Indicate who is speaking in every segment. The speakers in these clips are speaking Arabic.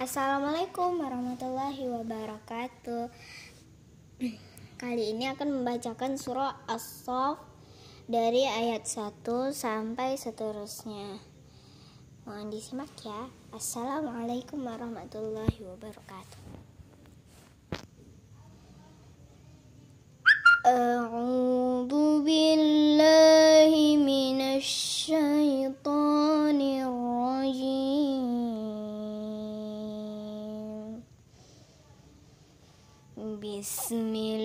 Speaker 1: Assalamualaikum warahmatullahi wabarakatuh. Kali ini akan membacakan surah As-Saff dari ayat 1 sampai seterusnya. Mohon disimak ya. Assalamualaikum warahmatullahi wabarakatuh.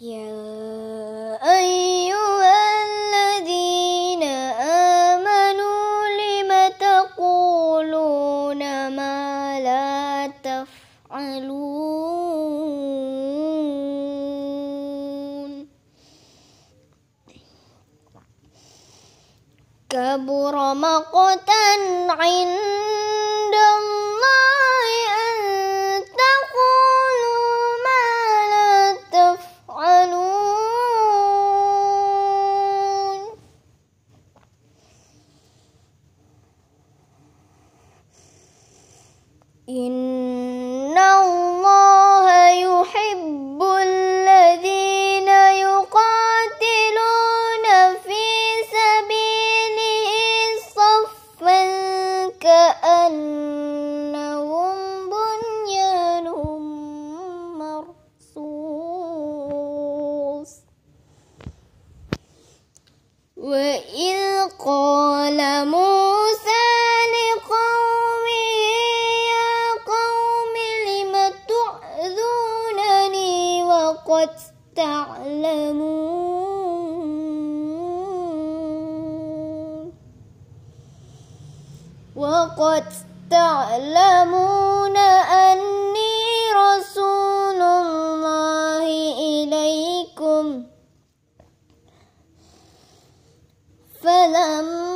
Speaker 1: يا أيها الذين آمنوا لم تقولون ما لا تفعلون؟ كبر مقتا عند الله أن تقولوا ما لا تفعلون إن وقد تعلمون. وقد تعلمون أني رسول الله إليكم. فلما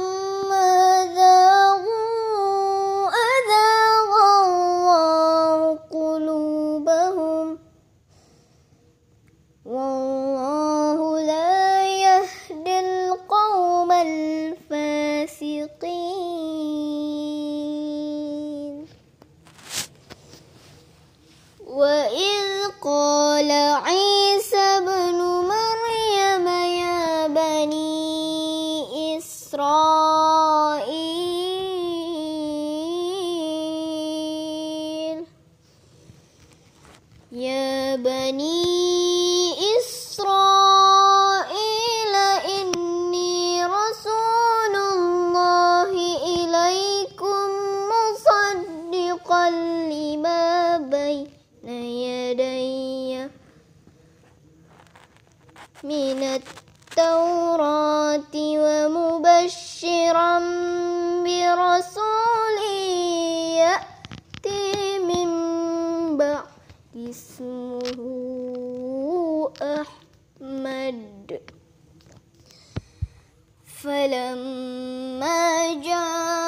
Speaker 1: بني إسرائيل إني رسول الله إليكم مصدقا لما بين يدي من التوراة ومبشرا برسول اسمه أحمد. فلما جاءهم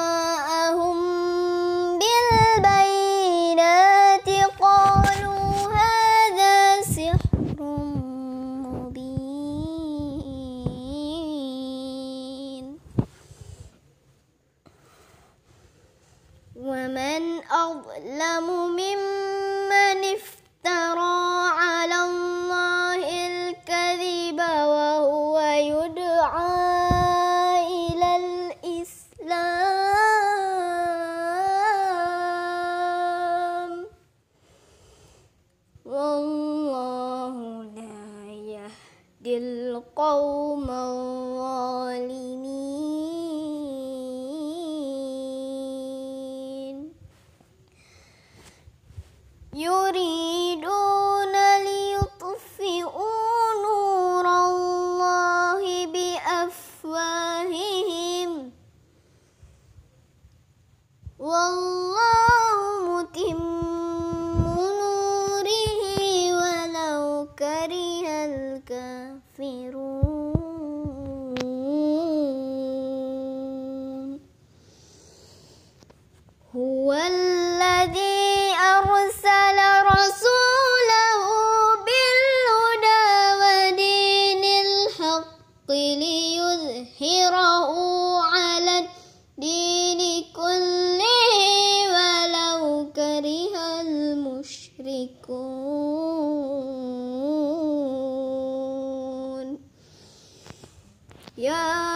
Speaker 1: Yeah.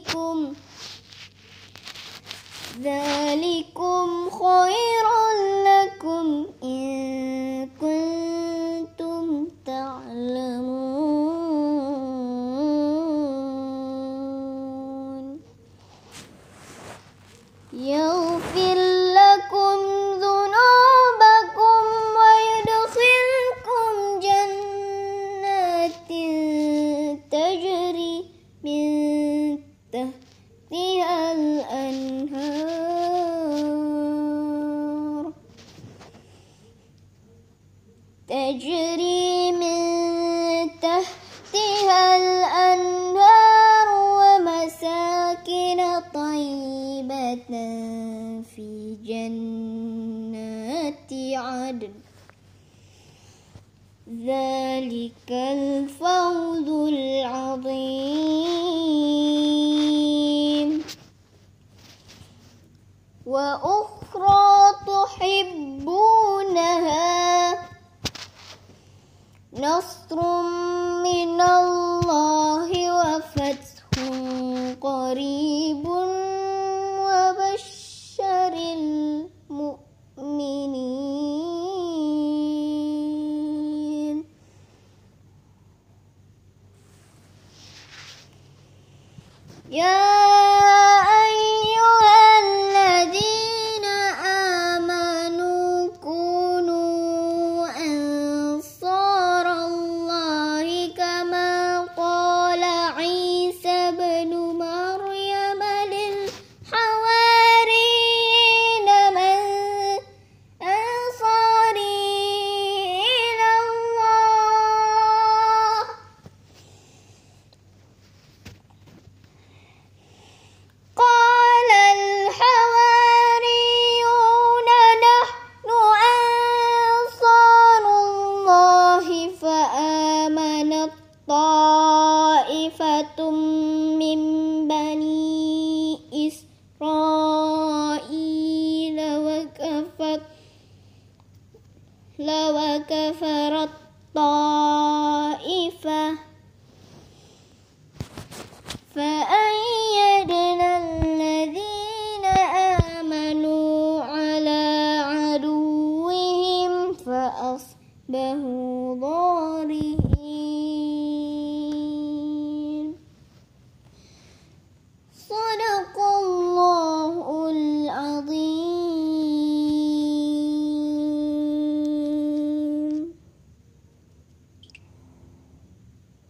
Speaker 1: ذلكم ذلكم خير لكم إن كنتم تعلمون. يغفر تجري من تحتها الأنهار ومساكن طيبة في جنات عدن. ذلك الفوز العظيم. وأخرى تحبونها نصر من الله وفتح قريب وبشر المؤمنين. يا لو كفر الطائفة فأي